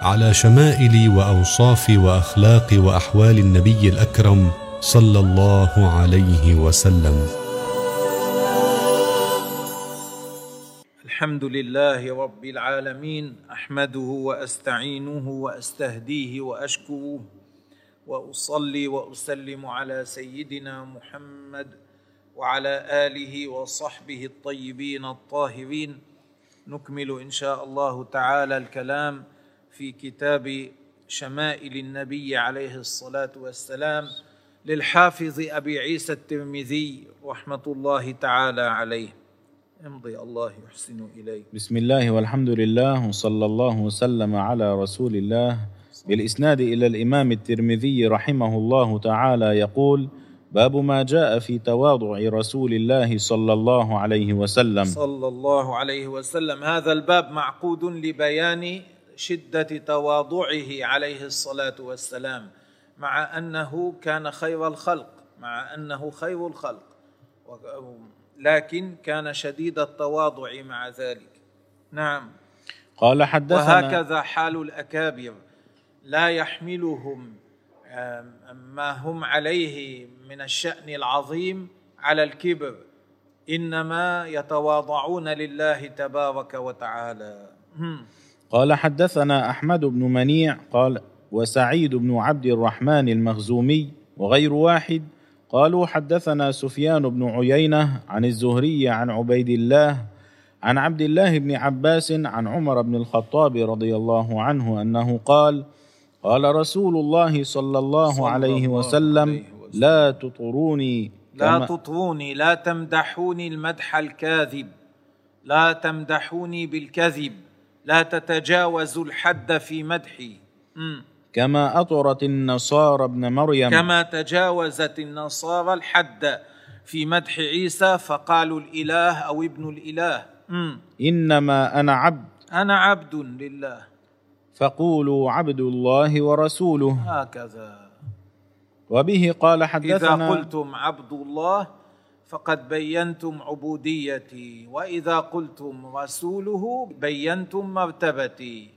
على شمائل وأوصاف وأخلاق وأحوال النبي الأكرم صلى الله عليه وسلم. الحمد لله رب العالمين أحمده وأستعينه وأستهديه وأشكره وأصلي وأسلم على سيدنا محمد وعلى آله وصحبه الطيبين الطاهرين. نكمل إن شاء الله تعالى الكلام. في كتاب شمائل النبي عليه الصلاة والسلام للحافظ أبي عيسى الترمذي رحمة الله تعالى عليه. امضي الله يحسن إليك. بسم الله والحمد لله وصلى الله وسلم على رسول الله. بالإسناد إلى الإمام الترمذي رحمه الله تعالى يقول باب ما جاء في تواضع رسول الله صلى الله عليه وسلم. صلى الله عليه وسلم. هذا الباب معقود لبيان شدة تواضعه عليه الصلاة والسلام مع أنه كان خير الخلق مع أنه خير الخلق لكن كان شديد التواضع مع ذلك. نعم. قال حدثنا وهكذا حال الأكابر لا يحملهم ما هم عليه من الشأن العظيم على الكبر إنما يتواضعون لله تبارك وتعالى. قال حدثنا أحمد بن منيع قال وسعيد بن عبد الرحمن المخزومي وغير واحد قالوا حدثنا سفيان بن عيينة عن الزهري عن عبيد الله عن عبد الله بن عباس عن عمر بن الخطاب رضي الله عنه أنه قال قال رسول الله صلى الله صلى عليه الله وسلم عليه وسلم. لا تطروني لا تطروني لا تمدحوني المدح الكاذب لا تمدحوني بالكذب لا تتجاوزوا الحد في مدحي. كما أطرت النصارى ابن مريم. كما تجاوزت النصارى الحد في مدح عيسى فقالوا الإله أو ابن الإله. مم. إنما أنا عبد. أنا عبد لله. فقولوا عبد الله ورسوله. هكذا. وبه قال حدثنا قلتم عبد الله فقد بينتم عبوديتي وإذا قلتم رسوله بينتم مرتبتي.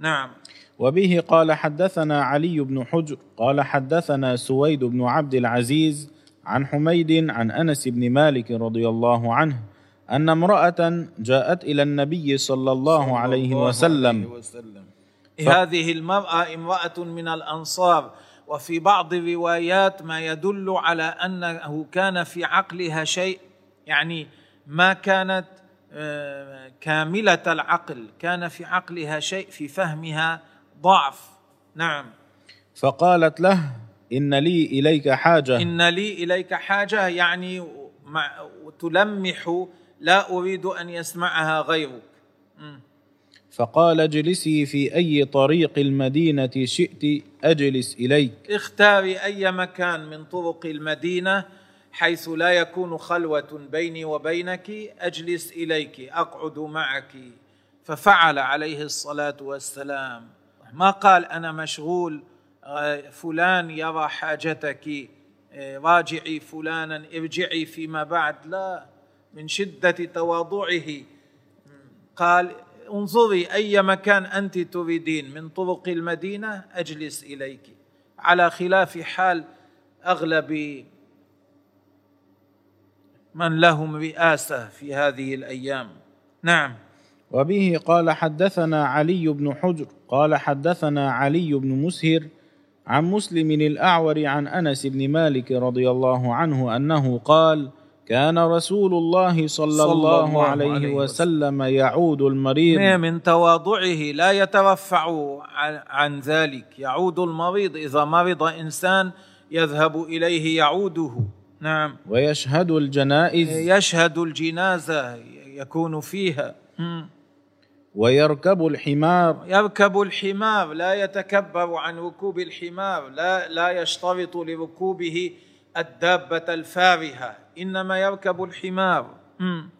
نعم. وبه قال حدثنا علي بن حجر قال حدثنا سويد بن عبد العزيز عن حميد عن أنس بن مالك رضي الله عنه أن امرأة جاءت إلى النبي صلى الله عليه الله وسلم عليه وسلم. هذه المرأة امرأة من الأنصار وفي بعض الروايات ما يدل على أنه كان في عقلها شيء يعني ما كانت آه، كاملة العقل كان في عقلها شيء في فهمها ضعف. نعم. فقالت له إن لي إليك حاجة. إن لي إليك حاجة يعني تلمح لا أريد أن يسمعها غيرك. فقال اجلسي في أي طريق المدينة شئت أجلس إليك. اختاري أي مكان من طرق المدينة حيث لا يكون خلوة بيني وبينك أجلس إليك أقعد معك. ففعل عليه الصلاة والسلام. ما قال أنا مشغول آه، فلان يرى حاجتك آه، راجعي فلانا ارجعي فيما بعد. لا من شدة تواضعه. قال انظري أي مكان أنت تريدين من طرق المدينة أجلس إليك. على خلاف حال أغلب من لهم رئاسة في هذه الأيام. نعم. وبه قال حدثنا علي بن حجر قال حدثنا علي بن مسهر عن مسلم الأعور عن أنس بن مالك رضي الله عنه أنه قال كان رسول الله صلى, صلى الله, الله عليه, عليه وسلم. يعود المريض. من تواضعه لا يترفع عن, عن ذلك. يعود المريض. إذا مرض إنسان يذهب إليه يعوده. نعم. ويشهد الجنائز. يشهد الجنازة يكون فيها. ويركب الحمار. يركب الحمار. لا يتكبر عن ركوب الحمار. لا لا يشترط لركوبه الدابة الفارهة. إنما يركب الحمار.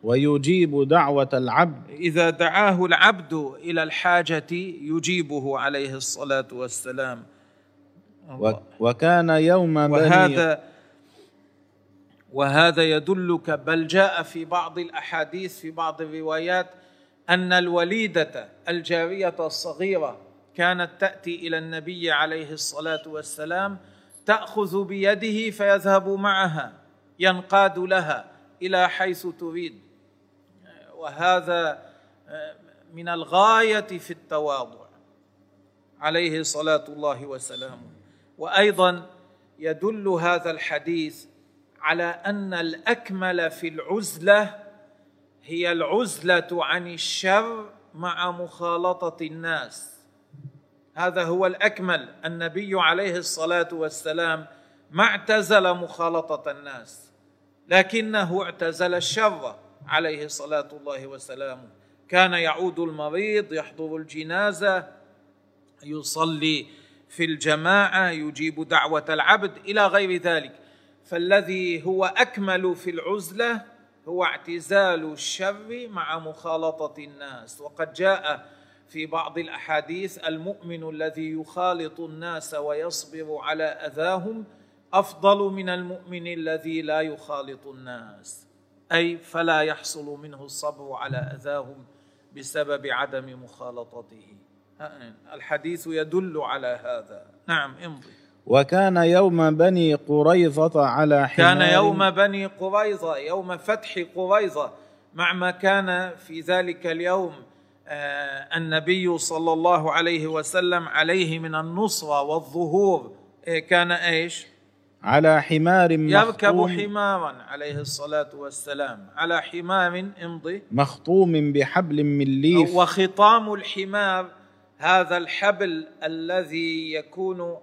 ويجيب دعوة العبد. إذا دعاه العبد إلى الحاجة يجيبه عليه الصلاة والسلام. وكان يوم بني وهذا وهذا يدلك بل جاء في بعض الأحاديث في بعض الروايات أن الوليدة الجارية الصغيرة كانت تأتي إلى النبي عليه الصلاة والسلام تأخذ بيده فيذهب معها. ينقاد لها إلى حيث تريد. وهذا من الغاية في التواضع. عليه صلاة الله وسلامه. وأيضا يدل هذا الحديث على أن الأكمل في العزلة هي العزلة عن الشر مع مخالطة الناس. هذا هو الأكمل. النبي عليه الصلاة والسلام ما اعتزل مخالطة الناس لكنه اعتزل الشر عليه صلاة الله وسلامه. كان يعود المريض يحضر الجنازة يصلي في الجماعة يجيب دعوة العبد إلى غير ذلك. فالذي هو أكمل في العزلة هو اعتزال الشر مع مخالطة الناس. وقد جاء في بعض الأحاديث المؤمن الذي يخالط الناس ويصبر على أذاهم أفضل من المؤمن الذي لا يخالط الناس. أي فلا يحصل منه الصبر على أذاهم بسبب عدم مخالطته. الحديث يدل على هذا. نعم امضي. وكان يوم بني قريظة على حمار. كان يوم بني قريظة يوم فتح قريظة. مع ما كان في ذلك اليوم آه، النبي صلى الله عليه وسلم عليه من النصرة والظهور. آه، كان إيش؟ على حمار يركب حمارا عليه الصلاة والسلام. على حمار امضي. مخطوم بحبل من ليف. وخطام الحمار. هذا الحبل الذي يكون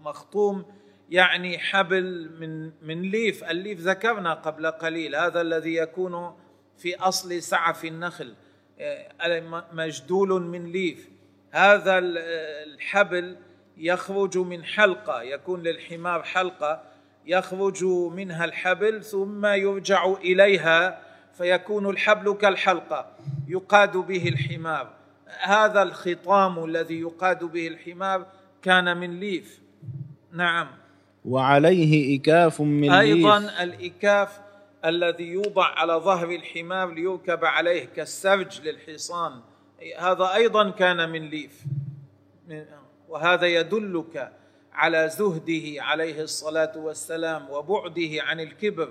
مخطوم يعني حبل من من ليف. الليف ذكرنا قبل قليل. هذا الذي يكون في أصل سعف النخل. آه، مجدول من ليف. هذا الحبل يخرج من حلقة يكون للحمار حلقة يخرج منها الحبل ثم يرجع إليها فيكون الحبل كالحلقة يقاد به الحمار. هذا الخطام الذي يقاد به الحمار كان من ليف. نعم. وعليه إكاف من أيضا ليف الإكاف الذي يوضع على ظهر الحمار ليركب عليه كالسرج للحصان هذا أيضا كان من ليف. وهذا يدلك على زهده عليه الصلاة والسلام وبعده عن الكبر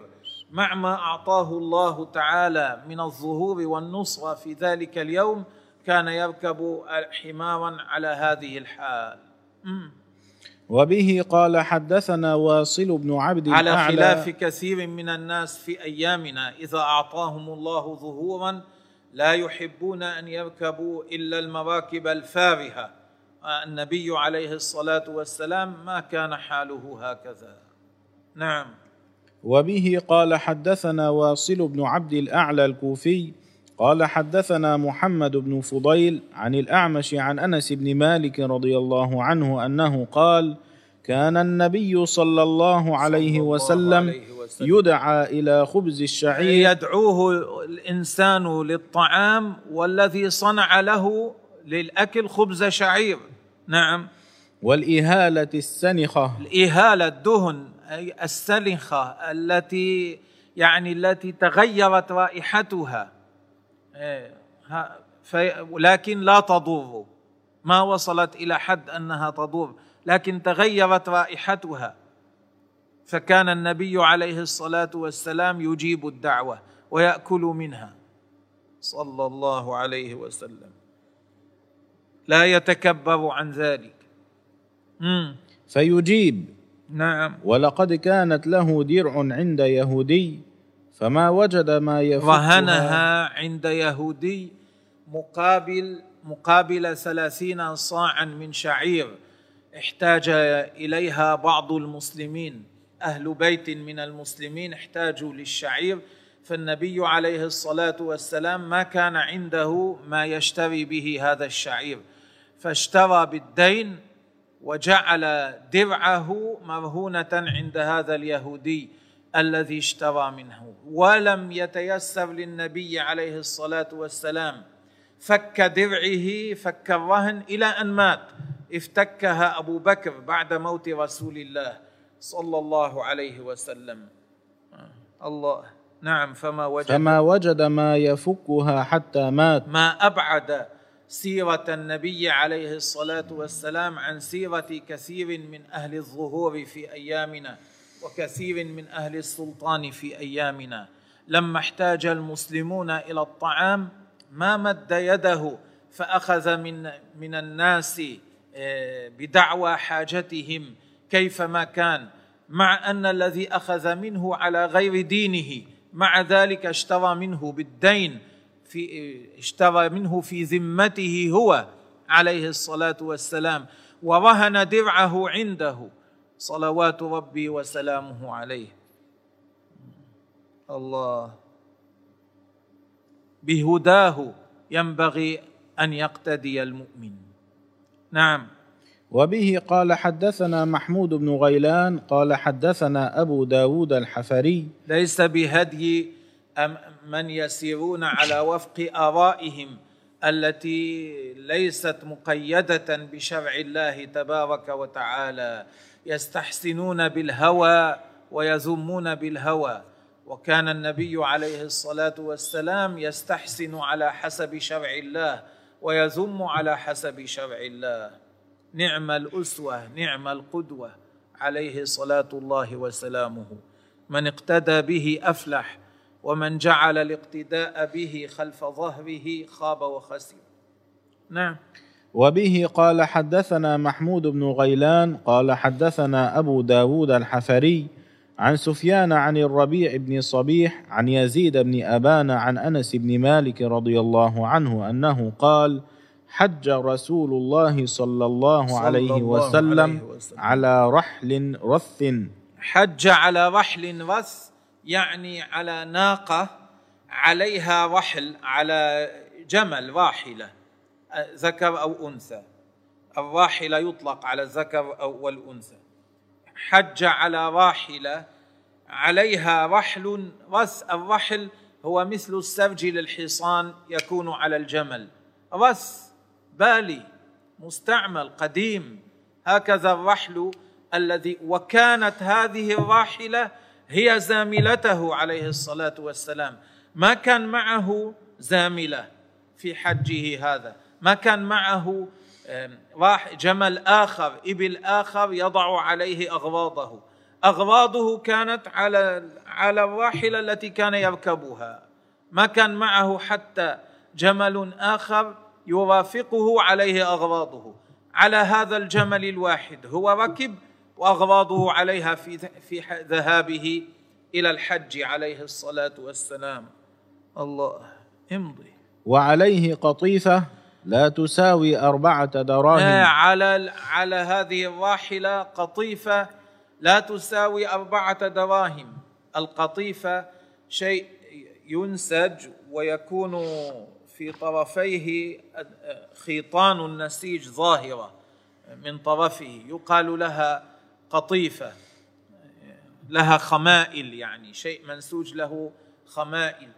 مع ما أعطاه الله تعالى من الظهور والنصرة في ذلك اليوم كان يركب حمارا على هذه الحال. وبه قال حدثنا واصل بن عبد على خلاف كثير من الناس في أيامنا إذا أعطاهم الله ظهورا لا يحبون أن يركبوا إلا المراكب الفارهة. النبي عليه الصلاة والسلام ما كان حاله هكذا نعم وبه قال حدثنا واصل بن عبد الأعلى الكوفي قال حدثنا محمد بن فضيل عن الأعمش عن أنس بن مالك رضي الله عنه أنه قال كان النبي صلى الله عليه وسلم. يدعى إلى خبز الشعير يدعوه الإنسان للطعام والذي صنع له للأكل خبز شعير. نعم. والإهالة السنخة. الإهالة الدهن أي السلخة التي يعني التي تغيرت رائحتها. إيه، ها- في- لكن لا تضر. ما وصلت إلى حد أنها تضر لكن تغيرت رائحتها. فكان النبي عليه الصلاة والسلام يجيب الدعوة ويأكل منها. صلى الله عليه وسلم. لا يتكبر عن ذلك. مم. فيجيب نعم. ولقد كانت له درع عند يهودي فما وجد ما يفكها رهنها عند يهودي مقابل مقابل ثلاثين صاعا من شعير. احتاج إليها بعض المسلمين. أهل بيت من المسلمين احتاجوا للشعير. فالنبي عليه الصلاة والسلام ما كان عنده ما يشتري به هذا الشعير. فاشترى بالدين وجعل درعه مرهونه عند هذا اليهودي الذي اشترى منه. ولم يتيسر للنبي عليه الصلاة والسلام فك درعه فك الرهن إلى أن مات. افتكها أبو بكر بعد موت رسول الله صلى الله عليه وسلم. الله نعم فما وجد. فما وجد ما يفكها حتى مات. ما أبعد سيرة النبي عليه الصلاة والسلام عن سيرة كثير من أهل الظهور في أيامنا وكثير من أهل السلطان في أيامنا. لما احتاج المسلمون إلى الطعام ما مد يده فأخذ من من الناس آه، بدعوى حاجتهم كيفما كان مع أن الذي أخذ منه على غير دينه مع ذلك اشترى منه بالدين في اشترى منه في ذمته هو عليه الصلاة والسلام ورهن درعه عنده. صلوات ربي وسلامه عليه. الله. بهداه ينبغي أن يقتدي المؤمن. نعم. وبه قال حدثنا محمود بن غيلان قال حدثنا أبو داود الحفري. ليس بهدي من يسيرون على وفق آرائهم التي ليست مقيدة بشرع الله تبارك وتعالى يستحسنون بالهوى ويذمون بالهوى. وكان النبي عليه الصلاة والسلام يستحسن على حسب شرع الله ويذم على حسب شرع الله. نعم الأسوة نعم القدوة عليه صلاة الله وسلامه. من اقتدى به أفلح ومن جعل الاقتداء به خلف ظهره خاب وخسر. نعم. وبه قال حدثنا محمود بن غيلان قال حدثنا أبو داود الحفري عن سفيان عن الربيع بن صبيح عن يزيد بن أبان عن أنس بن مالك رضي الله عنه أنه قال حج رسول الله صلى الله صلى عليه الله وسلم عليه وسلم. على رحل رث. حج على رحل رث. يعني على ناقة عليها رحل على جمل راحلة ذكر أو أنثى. الراحلة يطلق على الذكر أو والأنثى. حج على راحلة عليها رحل رث الرحل هو مثل السرج للحصان يكون على الجمل. رث بالي مستعمل قديم. هكذا الرحل الذي وكانت هذه الراحله هي زاملته عليه الصلاة والسلام. ما كان معه زاملة في حجه هذا. ما كان معه راح جمل آخر إبل آخر يضع عليه أغراضه. أغراضه كانت على على الراحلة التي كان يركبها. ما كان معه حتى جمل آخر يرافقه عليه أغراضه. على هذا الجمل الواحد. هو ركب واغراضه عليها في في ذهابه إلى الحج عليه الصلاة والسلام. الله امضي. وعليه قطيفة لا تساوي أربعة دراهم. على على هذه الراحلة قطيفة لا تساوي أربعة دراهم. القطيفة شيء ينسج ويكون في طرفيه خيطان النسيج ظاهرة من طرفه. يقال لها قطيفة. لها خمائل يعني شيء منسوج له خمائل.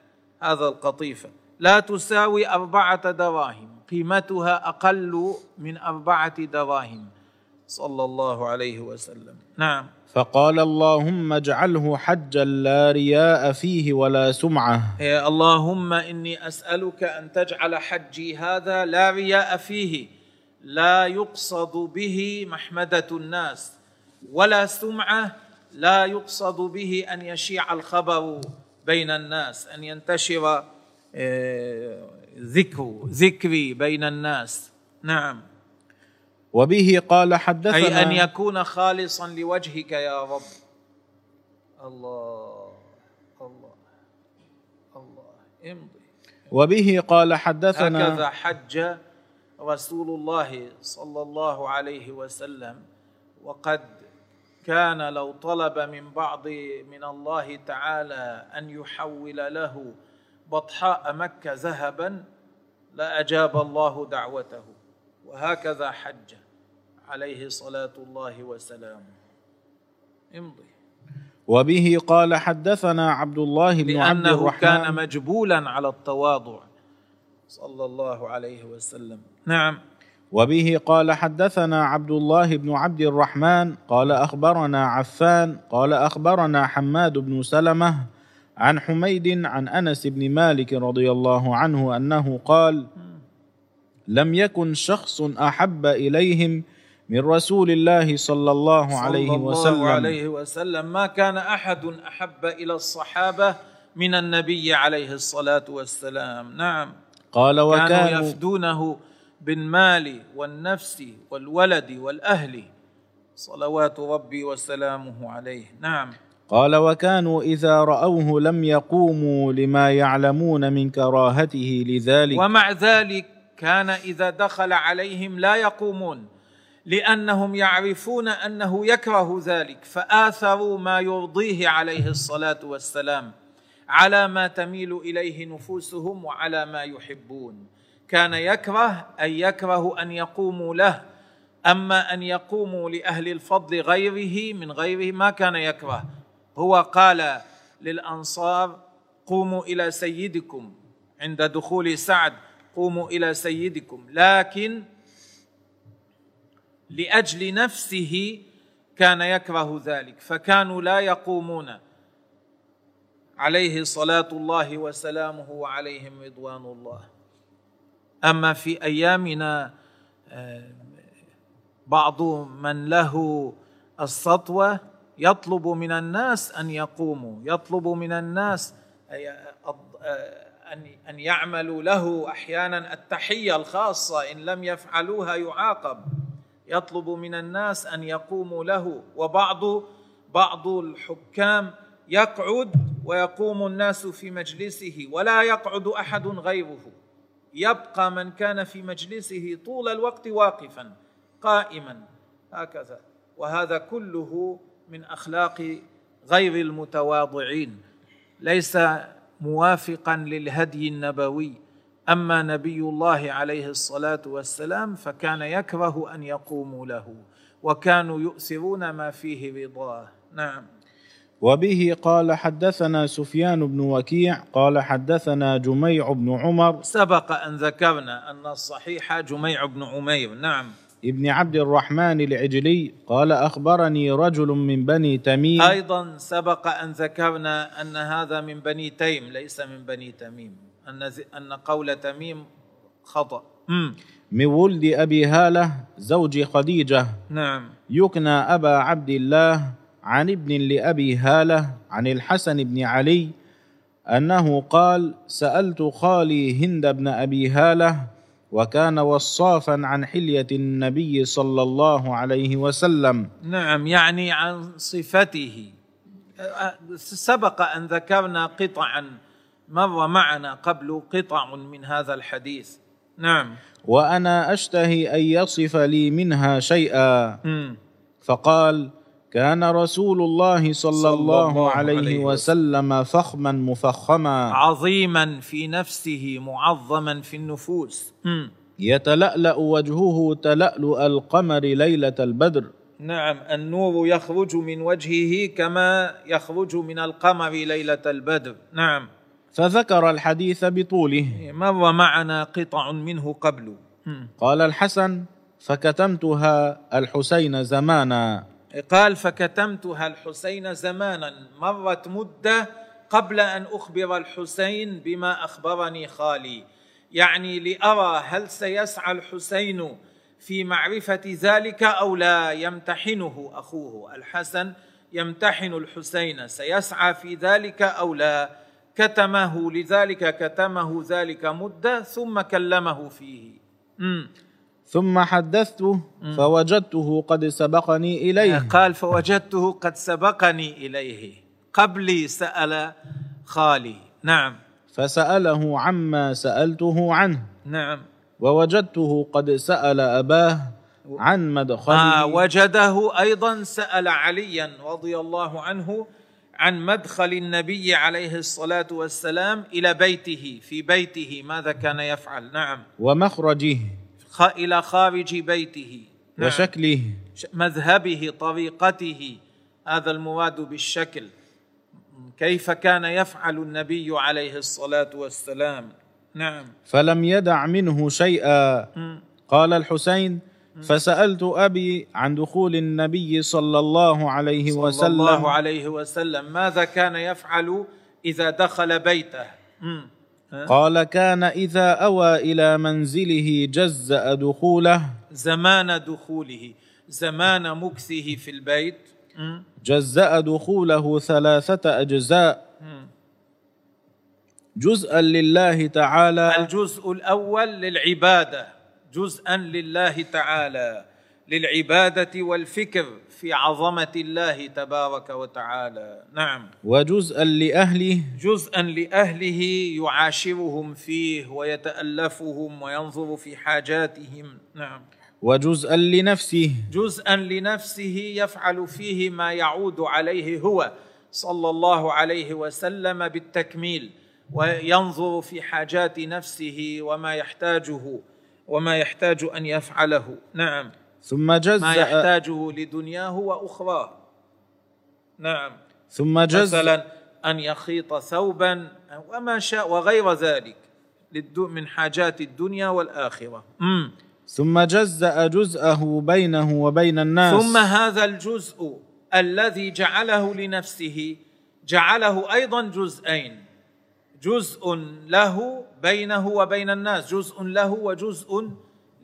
هذا القطيفة. لا تساوي أربعة دراهم. قيمتها أقل من أربعة دراهم. صلى الله عليه وسلم. نعم. فقال اللهم اجعله حجا لا رياء فيه ولا سمعة. يا اللهم إني أسألك أن تجعل حجي هذا لا رياء فيه. لا يقصد به محمدة الناس. ولا سمعة لا يقصد به أن يشيع الخبر بين الناس أن ينتشر آه، ذكر ذكري بين الناس. نعم. وبه قال حدثنا أي أن يكون خالصا لوجهك يا رب. الله الله الله. امضي. وبه قال حدثنا هكذا حج رسول الله صلى الله عليه وسلم وقد كان لو طلب من بعض من الله تعالى أن يحول له بطحاء مكة ذهبا لاجاب الله دعوته. وهكذا حج عليه صلاة الله وسلامه. امضي. وبه قال حدثنا عبد الله بن عبد الرحمن. كان مجبولا على التواضع. صلى الله عليه وسلم. نعم. وبه قال حدثنا عبد الله بن عبد الرحمن قال أخبرنا عفان قال أخبرنا حماد بن سلمة عن حميد عن أنس بن مالك رضي الله عنه أنه قال لم يكن شخص أحب إليهم من رسول الله صلى الله عليه صلى الله وسلم. عليه وسلم. ما كان أحد أحب إلى الصحابة من النبي عليه الصلاة والسلام. نعم. قال كانوا وكانوا يفدونه بالمال والنفس والولد والأهل. صلوات ربي وسلامه عليه. نعم. قال وكانوا إذا رأوه لم يقوموا لما يعلمون من كراهته لذلك. ومع ذلك كان إذا دخل عليهم لا يقومون لأنهم يعرفون أنه يكره ذلك فآثروا ما يرضيه عليه الصلاة والسلام على ما تميل إليه نفوسهم وعلى ما يحبون. كان يكره أن يكره أن يقوموا له. أما أن يقوموا لأهل الفضل غيره من غيره ما كان يكره. هو قال للأنصار قوموا إلى سيدكم عند دخول سعد قوموا إلى سيدكم. لكن لأجل نفسه كان يكره ذلك. فكانوا لا يقومون. عليه صلاة الله وسلامه وعليهم رضوان الله. أما في أيامنا آه، بعض من له السطوة يطلب من الناس أن يقوموا يطلب من الناس أن أن يعملوا له أحيانا التحية الخاصة إن لم يفعلوها يعاقب. يطلب من الناس أن يقوموا له. وبعض بعض الحكام يقعد ويقوم الناس في مجلسه ولا يقعد أحد غيره. يبقى من كان في مجلسه طول الوقت واقفا قائما. هكذا. وهذا كله من أخلاق غير المتواضعين. ليس موافقا للهدي النبوي. أما نبي الله عليه الصلاة والسلام فكان يكره أن يقوموا له وكانوا يؤثرون ما فيه رضاه. نعم. وبه قال حدثنا سفيان بن وكيع قال حدثنا جميع بن عمر. سبق أن ذكرنا أن الصحيح جميع بن عمير. نعم. ابن عبد الرحمن العجلي قال أخبرني رجل من بني تميم. أيضا سبق أن ذكرنا أن هذا من بني تيم ليس من بني تميم. أن أن قول تميم خطأ. مم. من ولد أبي هالة زوج خديجة. نعم. يكنى أبا عبد الله عن ابن لأبي هالة عن الحسن بن علي أنه قال سألت خالي هند بن أبي هالة وكان وصافا عن حلية النبي صلى الله عليه وسلم. نعم يعني عن صفته. سبق أن ذكرنا قطعا مر معنا قبل قطع من هذا الحديث. نعم. وأنا أشتهي أن يصف لي منها شيئا. مم. فقال كان رسول الله صلى, صلى الله, الله عليه عليه وسلم فخما مفخما. عظيما في نفسه معظما في النفوس. يتلألأ وجهه تلألؤ القمر ليلة البدر. نعم النور يخرج من وجهه كما يخرج من القمر ليلة البدر. نعم. فذكر الحديث بطوله. مر معنا قطع منه قبل. قال الحسن فكتمتها الحسين زمانا. قال فكتمتها الحسين زمانا؟ مرت مدة قبل أن أخبر الحسين بما أخبرني خالي. يعني لأرى هل سيسعى الحسين في معرفة ذلك أو لا يمتحنه أخوه الحسن يمتحن الحسين سيسعى في ذلك أو لا. كتمه لذلك كتمه ذلك مدة ثم كلمه فيه. ثم حدثته فوجدته قد سبقني إليه. قال فوجدته قد سبقني إليه. قبلي سأل خالي. نعم. فسأله عما سألته عنه. نعم. ووجدته قد سأل أباه عن مدخله. آه وجده أيضا سأل عليا رضي الله عنه عن مدخل النبي عليه الصلاة والسلام إلى بيته في بيته ماذا كان يفعل؟ نعم. ومخرجه. إلى خارج بيته. نعم. وشكله. مذهبه طريقته. هذا المراد بالشكل. كيف كان يفعل النبي عليه الصلاة والسلام؟ نعم. فلم يدع منه شيئا. قال الحسين فسألت أبي عن دخول النبي صلى الله عليه صلى وسلم. الله عليه وسلم. ماذا كان يفعل إذا دخل بيته. قال كان إذا أوى إلى منزله جزا دخوله زمان دخوله زمان مكثه في البيت. جزا دخوله ثلاثة أجزاء. جزءا لله تعالى. الجزء الأول للعبادة جزءا لله تعالى للعبادة والفكر. في عظمة الله تبارك وتعالى. نعم. وجزءا لأهله. جزءا لأهله يعاشرهم فيه ويتألفهم وينظر في حاجاتهم. نعم. وجزءا لنفسه. جزءا لنفسه يفعل فيه ما يعود عليه هو صلى الله عليه وسلم بالتكميل وينظر في حاجات نفسه وما يحتاجه وما يحتاج أن يفعله. نعم. ثم ما جزا يحتاجه لدنياه وأخراه. نعم. ثم جزا مثلا أن يخيط ثوبا وما شاء وغير ذلك من حاجات الدنيا والآخرة. مم. ثم جزا جزءه بينه وبين الناس. ثم هذا الجزء الذي جعله لنفسه جعله أيضا جزئين. جزء له بينه وبين الناس جزء له وجزء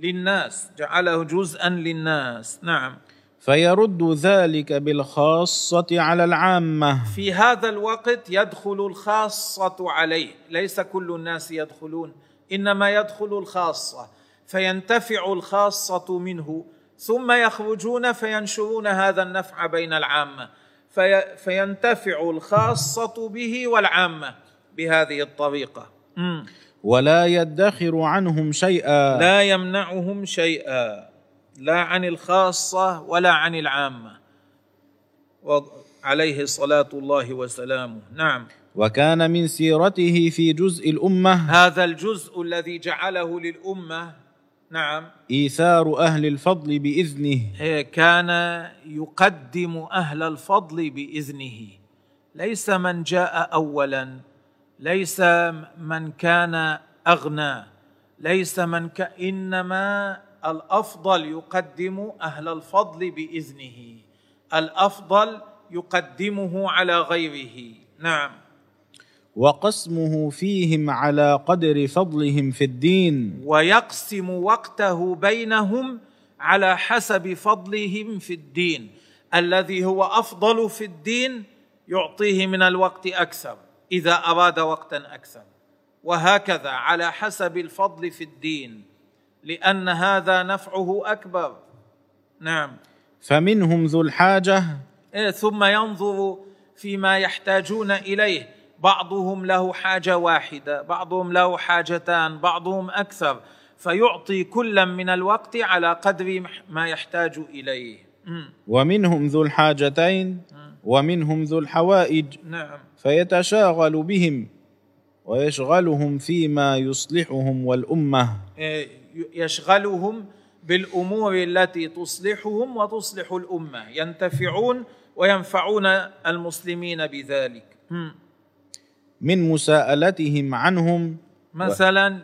للناس جعله جزءا للناس. نعم. فيرد ذلك بالخاصة على العامة. في هذا الوقت يدخل الخاصة عليه. ليس كل الناس يدخلون إنما يدخل الخاصة. فينتفع الخاصة منه ثم يخرجون فينشرون هذا النفع بين العامة. في فينتفع الخاصة به والعامة بهذه الطريقة. مم. ولا يدخر عنهم شيئا. لا يمنعهم شيئا لا عن الخاصة ولا عن العامة. عليه صلاة الله وسلامه. نعم. وكان من سيرته في جزء الأمة. هذا الجزء الذي جعله للأمة نعم. إيثار أهل الفضل بإذنه. كان يقدم أهل الفضل بإذنه. ليس من جاء اولا. ليس من كان أغنى ليس من ك... إنما الأفضل يقدم أهل الفضل بإذنه الأفضل يقدمه على غيره. نعم. وقسمه فيهم على قدر فضلهم في الدين. ويقسم وقته بينهم على حسب فضلهم في الدين. الذي هو أفضل في الدين يعطيه من الوقت أكثر. إذا أراد وقتا أكثر. وهكذا على حسب الفضل في الدين لأن هذا نفعه أكبر. نعم. فمنهم ذو الحاجة. إيه، ثم ينظر فيما يحتاجون إليه. بعضهم له حاجة واحدة بعضهم له حاجتان بعضهم أكثر. فيعطي كلا من الوقت على قدر ما يحتاج إليه. ومنهم ذو الحاجتين. ومنهم ذو الحوائج نعم. فيتشاغل بهم ويشغلهم فيما يصلحهم والأمة. إيه، يشغلهم بالأمور التي تصلحهم وتصلح الأمة. ينتفعون وينفعون المسلمين بذلك. من مساءلتهم عنهم مثلا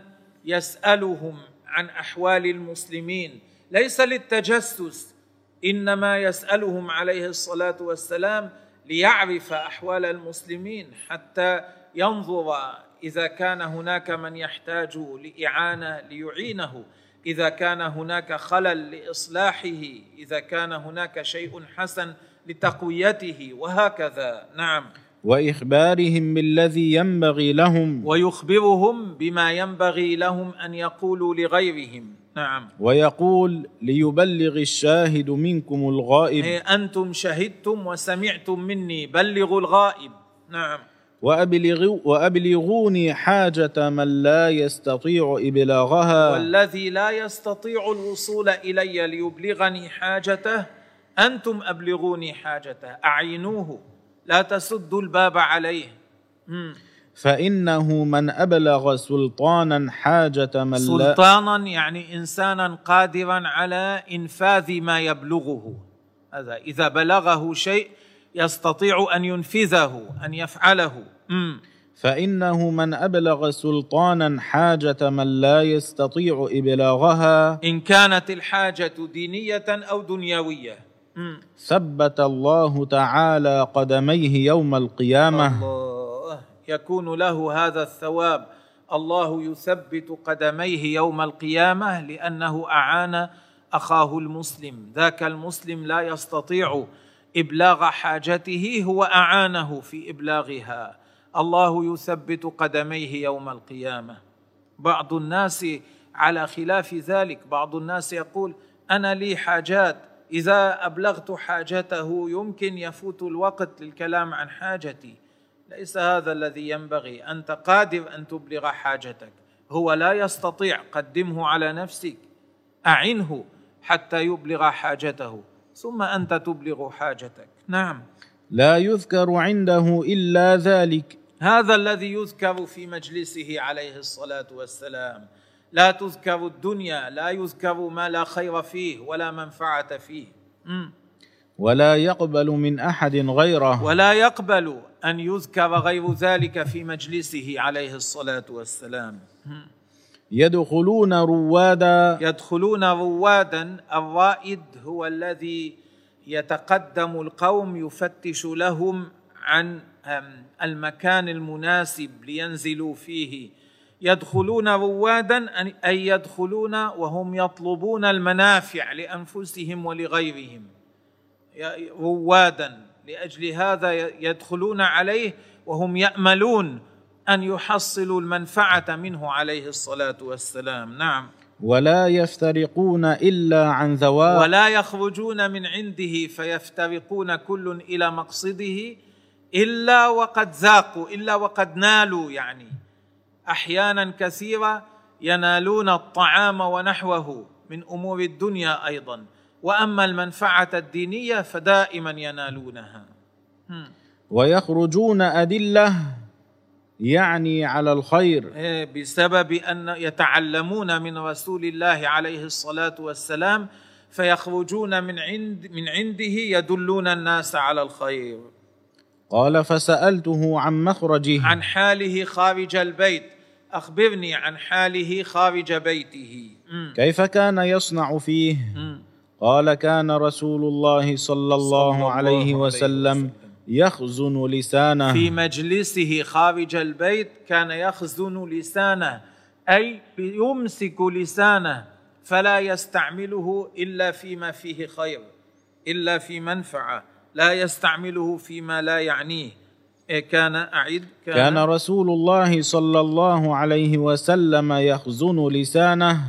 يسألهم عن أحوال المسلمين. ليس للتجسس إنما يسألهم عليه الصلاة والسلام ليعرف أحوال المسلمين حتى ينظر إذا كان هناك من يحتاج لإعانة ليعينه إذا كان هناك خلل لإصلاحه إذا كان هناك شيء حسن لتقويته وهكذا. نعم. وإخبارهم بالذي ينبغي لهم. ويخبرهم بما ينبغي لهم أن يقولوا لغيرهم. نعم. ويقول ليبلغ الشاهد منكم الغائب. إيه، أنتم شهدتم وسمعتم مني بلغوا الغائب. نعم. وأبلغوا وأبلغوني حاجة من لا يستطيع إبلاغها. والذي لا يستطيع الوصول إلي ليبلغني حاجته أنتم أبلغوني حاجته أعينوه لا تسدوا الباب عليه. مم. فإنه من أبلغ سلطانا حاجة من لا سلطانا يعني إنسانا قادرا على إنفاذ ما يبلغه. هذا إذا بلغه شيء يستطيع أن ينفذه أن يفعله. مم. فإنه من أبلغ سلطانا حاجة من لا يستطيع إبلاغها إن كانت الحاجة دينية أو دنيوية. مم. ثبت الله تعالى قدميه يوم القيامة. الله. يكون له هذا الثواب. الله يثبت قدميه يوم القيامة لأنه أعان أخاه المسلم. ذاك المسلم لا يستطيع إبلاغ حاجته هو أعانه في إبلاغها. الله يثبت قدميه يوم القيامة. بعض الناس على خلاف ذلك بعض الناس يقول أنا لي حاجات إذا أبلغت حاجته يمكن يفوت الوقت للكلام عن حاجتي. ليس هذا الذي ينبغي انت قادر أن تبلغ حاجتك. هو لا يستطيع. قدمه على نفسك. أعنه حتى يبلغ حاجته. ثم أنت تبلغ حاجتك. نعم. لا يذكر عنده إلا ذلك. هذا الذي يذكر في مجلسه عليه الصلاة والسلام. لا تذكر الدنيا لا يذكر ما لا خير فيه ولا منفعة فيه. ولا يقبل من أحد غيره. ولا يقبل أن يذكر غير ذلك في مجلسه عليه الصلاة والسلام. يدخلون روادا. يدخلون روادا. الرائد هو الذي يتقدم القوم يفتش لهم عن المكان المناسب لينزلوا فيه. يدخلون روادا أي يدخلون وهم يطلبون المنافع لأنفسهم ولغيرهم. روادا لأجل هذا يدخلون عليه وهم يأملون أن يحصلوا المنفعة منه عليه الصلاة والسلام. نعم. ولا يفترقون إلا عن ذوات ولا يخرجون من عنده فيفترقون كل إلى مقصده إلا وقد ذاقوا إلا وقد نالوا يعني. أحيانا كثيرة ينالون الطعام ونحوه من أمور الدنيا أيضا. وأما المنفعة الدينية فدائما ينالونها. ويخرجون أدلة يعني على الخير. إيه، بسبب أن يتعلمون من رسول الله عليه الصلاة والسلام فيخرجون من عند من عنده يدلون الناس على الخير. قال فسألته عن مخرجه. عن حاله خارج البيت. أخبرني عن حاله خارج بيته. كيف كان يصنع فيه؟ مم. قال كان رسول الله صلى الله عليه وسلم. يخزن لسانه. في مجلسه خارج البيت كان يخزن لسانه أي يمسك لسانه فلا يستعمله إلا فيما فيه خير إلا في منفعة لا يستعمله فيما لا يعنيه. إيه كان أعد كان رسول الله صلى الله عليه وسلم يخزن لسانه.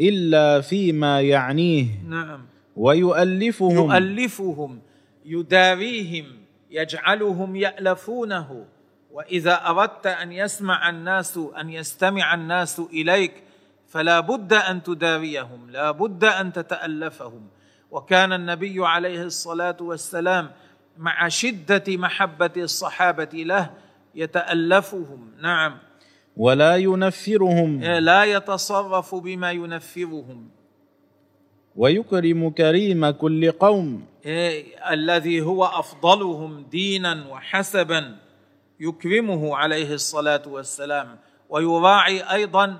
إلا فيما يعنيه. نعم. ويؤلفهم. يؤلفهم يداريهم يجعلهم يألفونه. وإذا أردت أن يسمع الناس أن يستمع الناس إليك فلا بد أن تداريهم لا بد أن تتألفهم. وكان النبي عليه الصلاة والسلام مع شدة محبة الصحابة له يتألفهم. نعم. ولا ينفرهم. لا يتصرف بما ينفرهم ويكرم كريم كل قوم. إيه، الذي هو أفضلهم دينا وحسبا يكرمه عليه الصلاة والسلام. ويراعي أيضا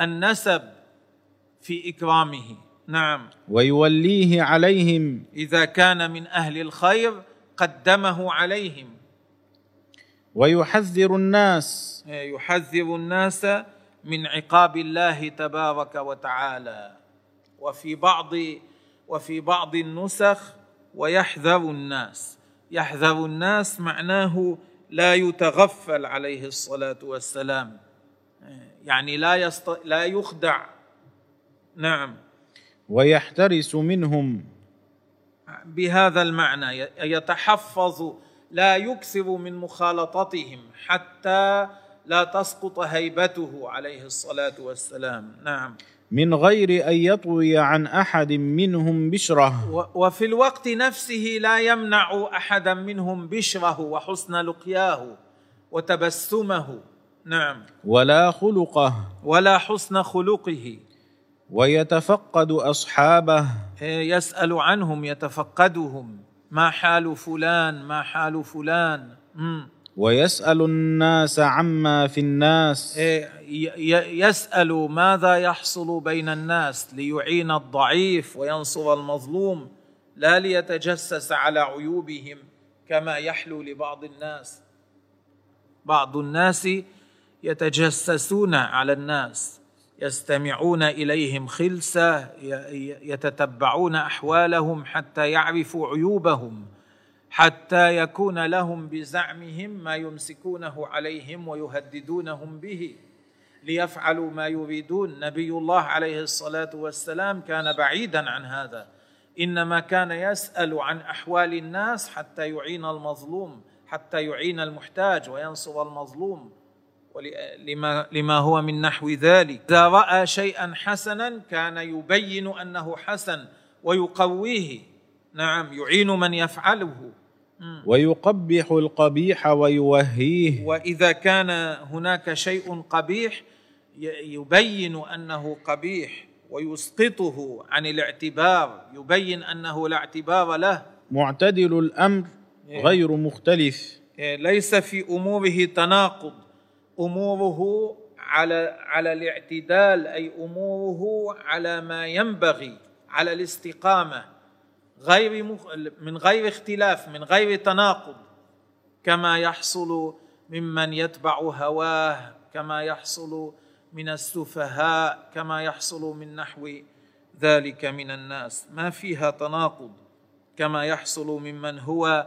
النسب في إكرامه. نعم. ويوليه عليهم. إذا كان من أهل الخير قدمه عليهم. ويحذر الناس. إيه، يحذر الناس من عقاب الله تبارك وتعالى. وفي بعض وفي بعض النسخ ويحذر الناس. يحذر الناس معناه لا يتغفل عليه الصلاة والسلام. يعني لا يست... لا يخدع. نعم. ويحترس منهم. بهذا المعنى يتحفظ لا يكثر من مخالطتهم حتى لا تسقط هيبته عليه الصلاة والسلام. نعم. من غير أن يطوي عن أحد منهم بشرة. وفي الوقت نفسه لا يمنع احدا منهم بشره وحسن لقياه وتبسمه. نعم. ولا خلقه. ولا حسن خلقه. ويتفقد أصحابه. يسأل عنهم يتفقدهم. ما حال فلان؟ ما حال فلان؟ مم. ويسأل الناس عما في الناس. ي- ي- يسأل ماذا يحصل بين الناس ليعين الضعيف وينصر المظلوم لا ليتجسس على عيوبهم كما يحلو لبعض الناس. بعض الناس يتجسسون على الناس يستمعون إليهم خلسة يتتبعون أحوالهم حتى يعرفوا عيوبهم. حتى يكون لهم بزعمهم ما يمسكونه عليهم ويهددونهم به. ليفعلوا ما يريدون. نبي الله عليه الصلاة والسلام كان بعيدا عن هذا. إنما كان يسأل عن أحوال الناس حتى يعين المظلوم حتى يعين المحتاج وينصر المظلوم. لما لما هو من نحو ذلك. إذا رأى شيئا حسنا كان يبين أنه حسن ويقويه. نعم يعين من يفعله. ويقبح القبيح ويوهيه. وإذا كان هناك شيء قبيح يبين أنه قبيح ويسقطه عن الاعتبار يبين أنه لا اعتبار له. معتدل الأمر غير مختلف. ليس في أموره تناقض. أموره على على الاعتدال أي أموره على ما ينبغي على الاستقامة. غير مخ... من غير اختلاف من غير تناقض. كما يحصل ممن يتبع هواه كما يحصل من السفهاء كما يحصل من نحو ذلك من الناس. ما فيها تناقض. كما يحصل ممن هو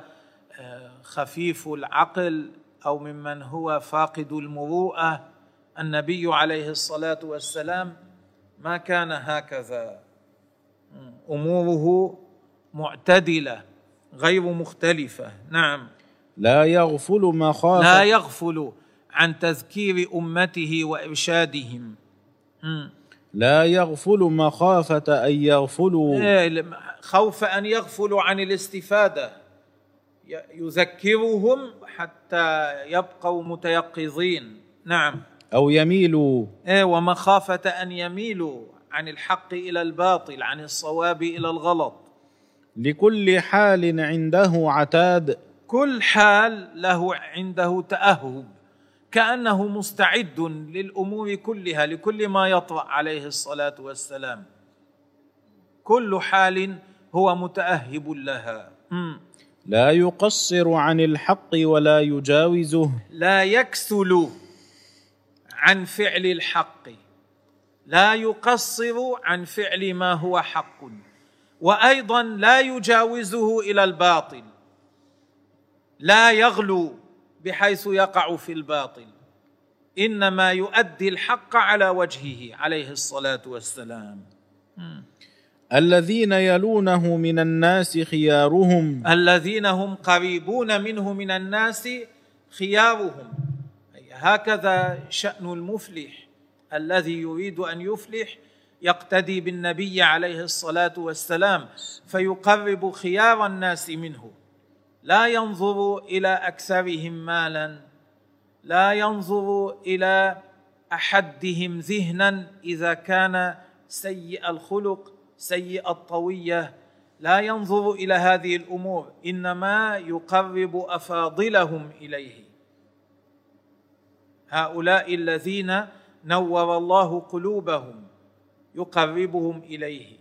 آه، خفيف العقل أو ممن هو فاقد المروءة. النبي عليه الصلاة والسلام ما كان هكذا. أموره معتدلة غير مختلفة. نعم. لا يغفل لا مخافه يغفل عن تذكير أمته وإرشادهم. مم. لا يغفل مخافه أن يغفلوا. إيه، خوف أن يغفلوا عن الاستفادة. ي- يذكرهم حتى يبقوا متيقظين. نعم. أو يميلوا. إيه، ومخافه أن يميلوا عن الحق إلى الباطل عن الصواب إلى الغلط. لكل حال عنده عتاد. كل حال له عنده تأهب كأنه مستعد للأمور كلها لكل ما يطرا عليه الصلاة والسلام. كل حال هو متأهب لها. لا يقصر عن الحق ولا يجاوزه. لا يكسل عن فعل الحق. لا يقصر عن فعل ما هو حق. وأيضا لا يجاوزه إلى الباطل. لا يغلو بحيث يقع في الباطل. إنما يؤدي الحق على وجهه عليه الصلاة والسلام. الذين يلونه من الناس خيارهم. الذين هم قريبون منه من الناس خيارهم. هكذا شأن المفلح. الذي يريد أن يفلح يقتدي بالنبي عليه الصلاة والسلام فيقرب خيار الناس منه. لا ينظر إلى أكثرهم مالا لا ينظر إلى أحدهم ذهنا إذا كان سيء الخلق سيء الطوية. لا ينظر إلى هذه الأمور إنما يقرب أفاضلهم إليه. هؤلاء الذين نور الله قلوبهم. يقربهم إليه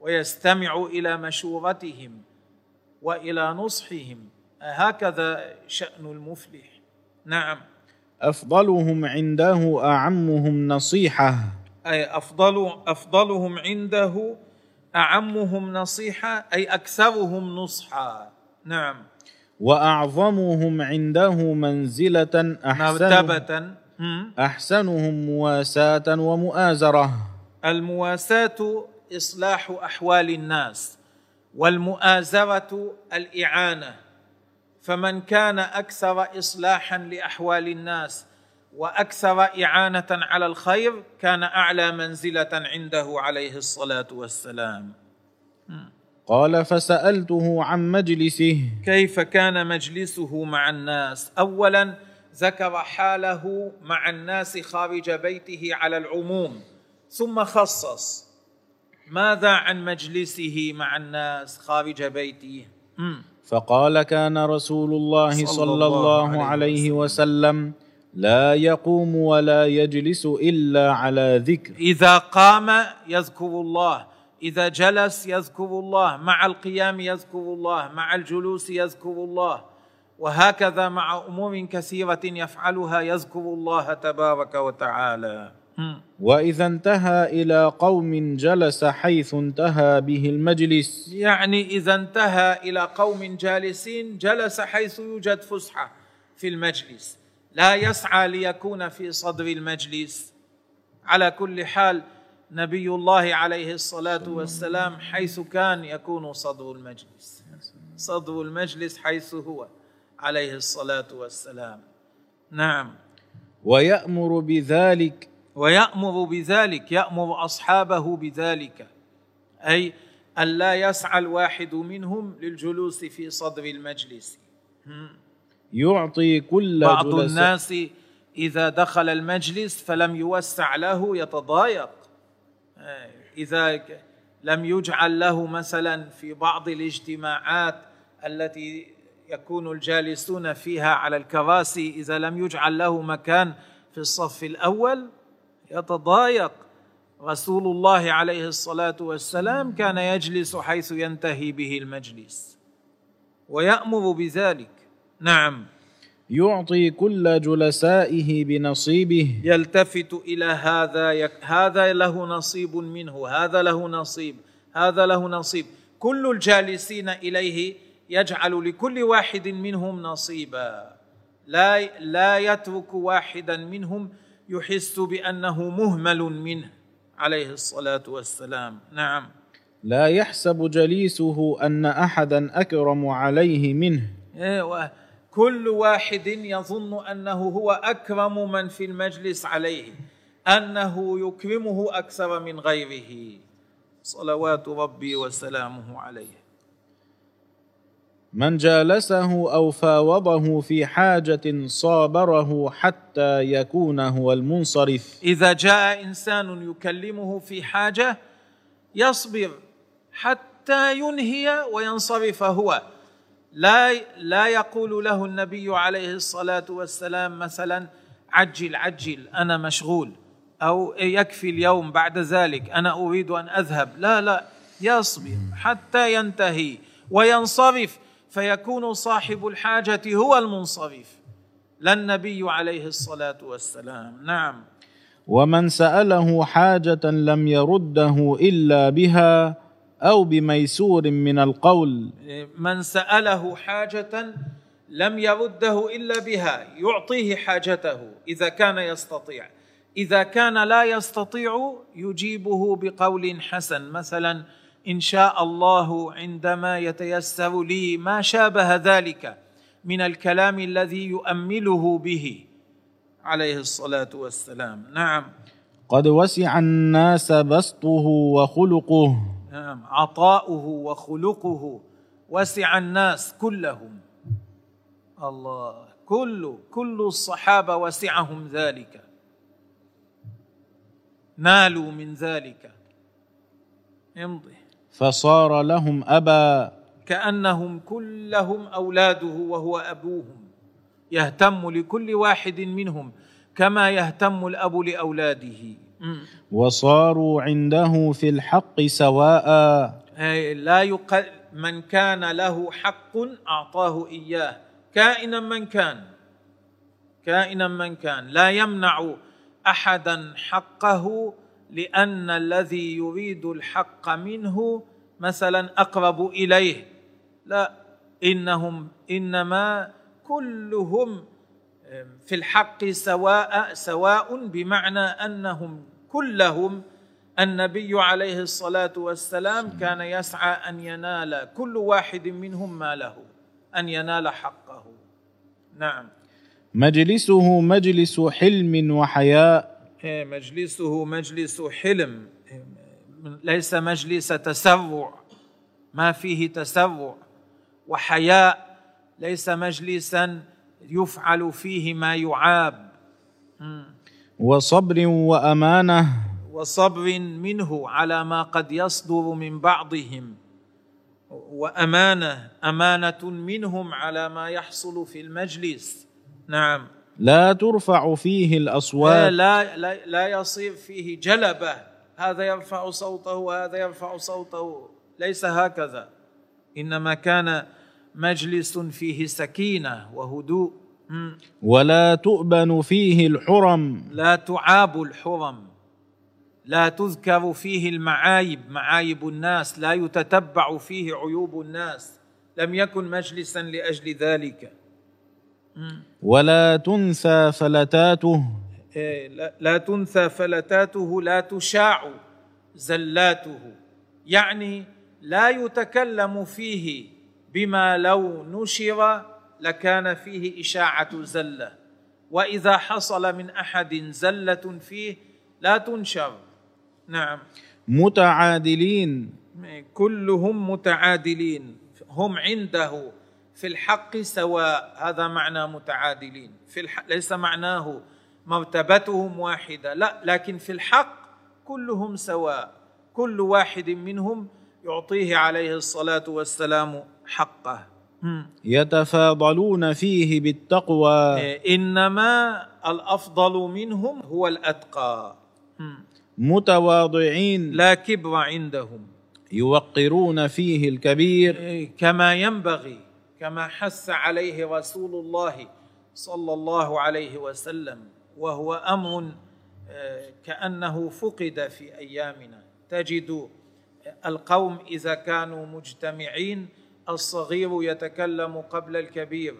ويستمع إلى مشورتهم وإلى نصحهم. هكذا شأن المفلح. نعم. أفضلهم عنده أعمهم نصيحة. أي أفضل أفضلهم عنده أعمهم نصيحة أي أكثرهم نصحا نعم. وأعظمهم عنده منزلة احسن مرتبة. مم. أحسنهم مواساة ومؤازرة. المواساة إصلاح أحوال الناس والمؤازرة الإعانة. فمن كان أكثر اصلاحا لأحوال الناس وأكثر إعانة على الخير كان أعلى منزلة عنده عليه الصلاة والسلام. قال فسألته عن مجلسه. كيف كان مجلسه مع الناس؟ اولا ذكر حاله مع الناس خارج بيته على العموم. ثم خصص. ماذا عن مجلسه مع الناس خارج بيته. فقال كان رسول الله صلى الله عليه وسلم لا يقوم ولا يجلس إلا على ذكر. إذا قام يذكر الله إذا جلس يذكر الله مع القيام يذكر الله مع الجلوس يذكر الله وهكذا مع أمور كثيرة يفعلها يذكر الله تبارك وتعالى. وإذا انتهى إلى قوم جلس حيث انتهى به المجلس. يعني إذا انتهى إلى قوم جالسين جلس حيث يوجد فسحة في المجلس. لا يسعى ليكون في صدر المجلس. على كل حال نبي الله عليه الصلاة والسلام حيث كان يكون صدر المجلس. صدر المجلس حيث هو عليه الصلاة والسلام. نعم. ويأمر بذلك ويأمر بذلك يأمر أصحابه بذلك. أي الا يسعى الواحد منهم للجلوس في صدر المجلس. يعطي كل بعض جلساء الناس إذا دخل المجلس فلم يوسع له يتضايق. إذا ك- لم يجعل له مثلا في بعض الاجتماعات التي يكون الجالسون فيها على الكراسي إذا لم يجعل له مكان في الصف الأول يتضايق رسول الله عليه الصلاة والسلام كان يجلس حيث ينتهي به المجلس. ويأمر بذلك. نعم. يعطي كل جلسائه بنصيبه. يلتفت إلى هذا يك هذا له نصيب منه هذا له نصيب هذا له نصيب. كل الجالسين إليه يجعل لكل واحد منهم نصيبا. لا لا يترك واحدا منهم يحس بأنه مهمل منه. عليه الصلاة والسلام. نعم. لا يحسب جليسه أن احدا أكرم عليه منه. و- كل واحد يظن أنه هو أكرم من في المجلس عليه أنه يكرمه أكثر من غيره. صلوات ربي وسلامه عليه. من جالسه أو فاوضه في حاجة صابره حتى يكون هو المنصرف. إذا جاء إنسان يكلمه في حاجة يصبر حتى ينهي وينصرف هو. لا لا يقول له النبي عليه الصلاة والسلام مثلا عجل عجل أنا مشغول. أو يكفي اليوم بعد ذلك أنا أريد أن أذهب. لا لا يصبر حتى ينتهي وينصرف. فيكون صاحب الحاجة هو المنصرف. لا النبي عليه الصلاة والسلام. نعم. ومن سأله حاجة لم يرده إلا بها أو بميسور من القول. من سأله حاجة لم يرده إلا بها يعطيه حاجته إذا كان يستطيع. إذا كان لا يستطيع يجيبه بقول حسن. مثلا إن شاء الله عندما يتيسر لي ما شابه ذلك من الكلام الذي يؤمله به. عليه الصلاة والسلام. نعم. قد وسع الناس بسطه وخلقه. نعم. عطاؤه وخلقه. وسع الناس كلهم. الله. كل كل الصحابة وسعهم ذلك. نالوا من ذلك. امضي فصار لهم أبا. كأنهم كلهم أولاده وهو أبوهم. يهتم لكل واحد منهم كما يهتم الأب لأولاده. وصاروا عنده في الحق سواء. لا يقل من كان له حق أعطاه إياه. كائنا من كان. كائنا من كان. لا يمنع أحدا حقه لأن الذي يريد الحق منه مثلا أقرب إليه. لا إنهم إنما كلهم في الحق سواء سواء بمعنى أنهم كلهم النبي عليه الصلاة والسلام كان يسعى أن ينال كل واحد منهم ما له أن ينال حقه. نعم. مجلسه مجلس حلم وحياء. إيه، مجلسه مجلس حلم. ليس مجلس تسرع ما فيه تسرع وحياء ليس مجلسا يفعل فيه ما يعاب. وصبر وأمانة. وصبر منه على ما قد يصدر من بعضهم. وأمانة أمانة منهم على ما يحصل في المجلس. نعم. لا ترفع فيه لا الاصوات لا لا, لا يصير فيه جلبة. هذا يرفع صوته وهذا يرفع صوته. ليس هكذا. إنما كان مجلس فيه سكينة وهدوء. ولا تؤبن فيه الحرم. لا تعاب الحرم. لا تذكر فيه المعايب. معايب الناس. لا يتتبع فيه عيوب الناس. لم يكن مجلسا لأجل ذلك. ولا تنسى فلتاته. لا- تنثى فلتاته لا تشاع زلاته. يعني لا يتكلم فيه بما لو نشر لكان فيه إشاعة زلة. وإذا حصل من أحد زلة فيه لا تنشر. نعم. متعادلين. كلهم متعادلين. هم عنده. في الحق سواء. هذا معنى متعادلين. في الحق ليس معناه مرتبتهم واحدة. لا لكن في الحق كلهم سواء. كل واحد منهم يعطيه عليه الصلاة والسلام حقه. يتفاضلون فيه بالتقوى. إنما الأفضل منهم هو الأتقى. متواضعين. لا كبر عندهم. يوقرون فيه الكبير. كما ينبغي كما حث عليه رسول الله صلى الله عليه وسلم. وهو أمر آه، كأنه فقد في أيامنا. تجد القوم إذا كانوا مجتمعين الصغير يتكلم قبل الكبير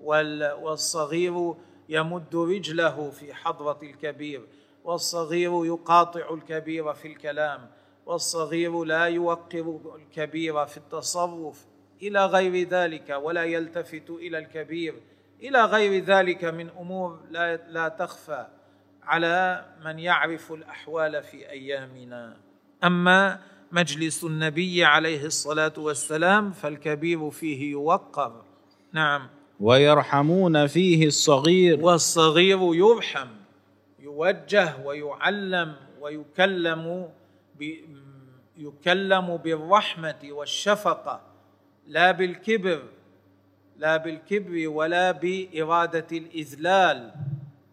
وال- والصغير يمد رجله في حضرة الكبير والصغير يقاطع الكبير في الكلام والصغير لا يوقر الكبير في التصرف إلى غير ذلك ولا يلتفت إلى الكبير. إلى غير ذلك من أمور لا لا تخفى على من يعرف الأحوال في أيامنا. أما مجلس النبي عليه الصلاة والسلام فالكبير فيه يوقر نعم. ويرحمون فيه الصغير. والصغير يرحم يوجه ويعلم ويكلم. يكلم بالرحمة والشفقة لا بالكبر. لا بالكبر ولا بإرادة الإذلال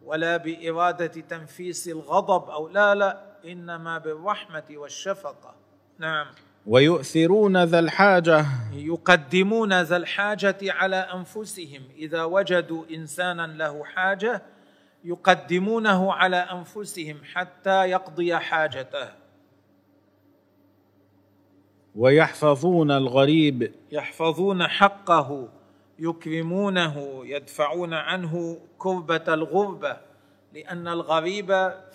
ولا بإرادة تنفيس الغضب أو لا لا إنما بالرحمة والشفقة. نعم. ويؤثرون ذا الحاجة. يقدمون ذا الحاجة على أنفسهم. إذا وجدوا إنسانا له حاجة يقدمونه على أنفسهم حتى يقضي حاجته. ويحفظون الغريب. يحفظون حقه. يكرمونه يدفعون عنه كربة الغربة لأن الغريب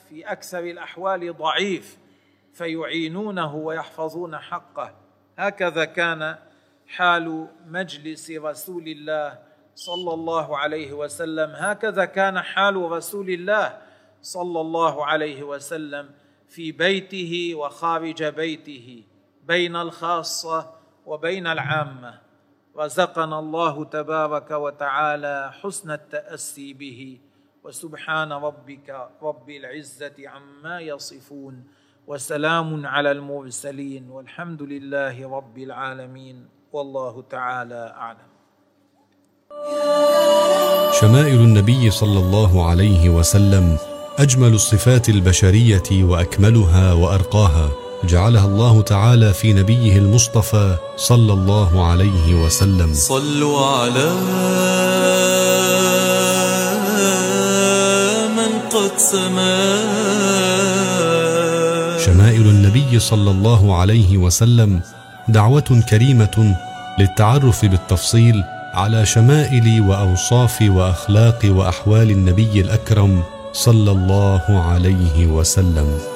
في أكثر الأحوال ضعيف فيعينونه ويحفظون حقه. هكذا كان حال مجلس رسول الله صلى الله عليه وسلم. هكذا كان حال رسول الله صلى الله عليه وسلم في بيته وخارج بيته بين الخاصة وبين العامة. رزقنا الله تبارك وتعالى حسن التأسي به. وسبحان ربك رب العزة عما يصفون. وسلام على المرسلين. والحمد لله رب العالمين. والله تعالى أعلم. شمائل النبي صلى الله عليه وسلم أجمل الصفات البشرية وأكملها وأرقاها. جعلها الله تعالى في نبيه المصطفى صلى الله عليه وسلم. صلوا على من قد سما. شمائل النبي صلى الله عليه وسلم دعوة كريمة للتعرف بالتفصيل على شمائل وأوصاف وأخلاق وأحوال النبي الأكرم صلى الله عليه وسلم.